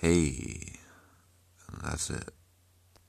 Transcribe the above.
hey, and that's it.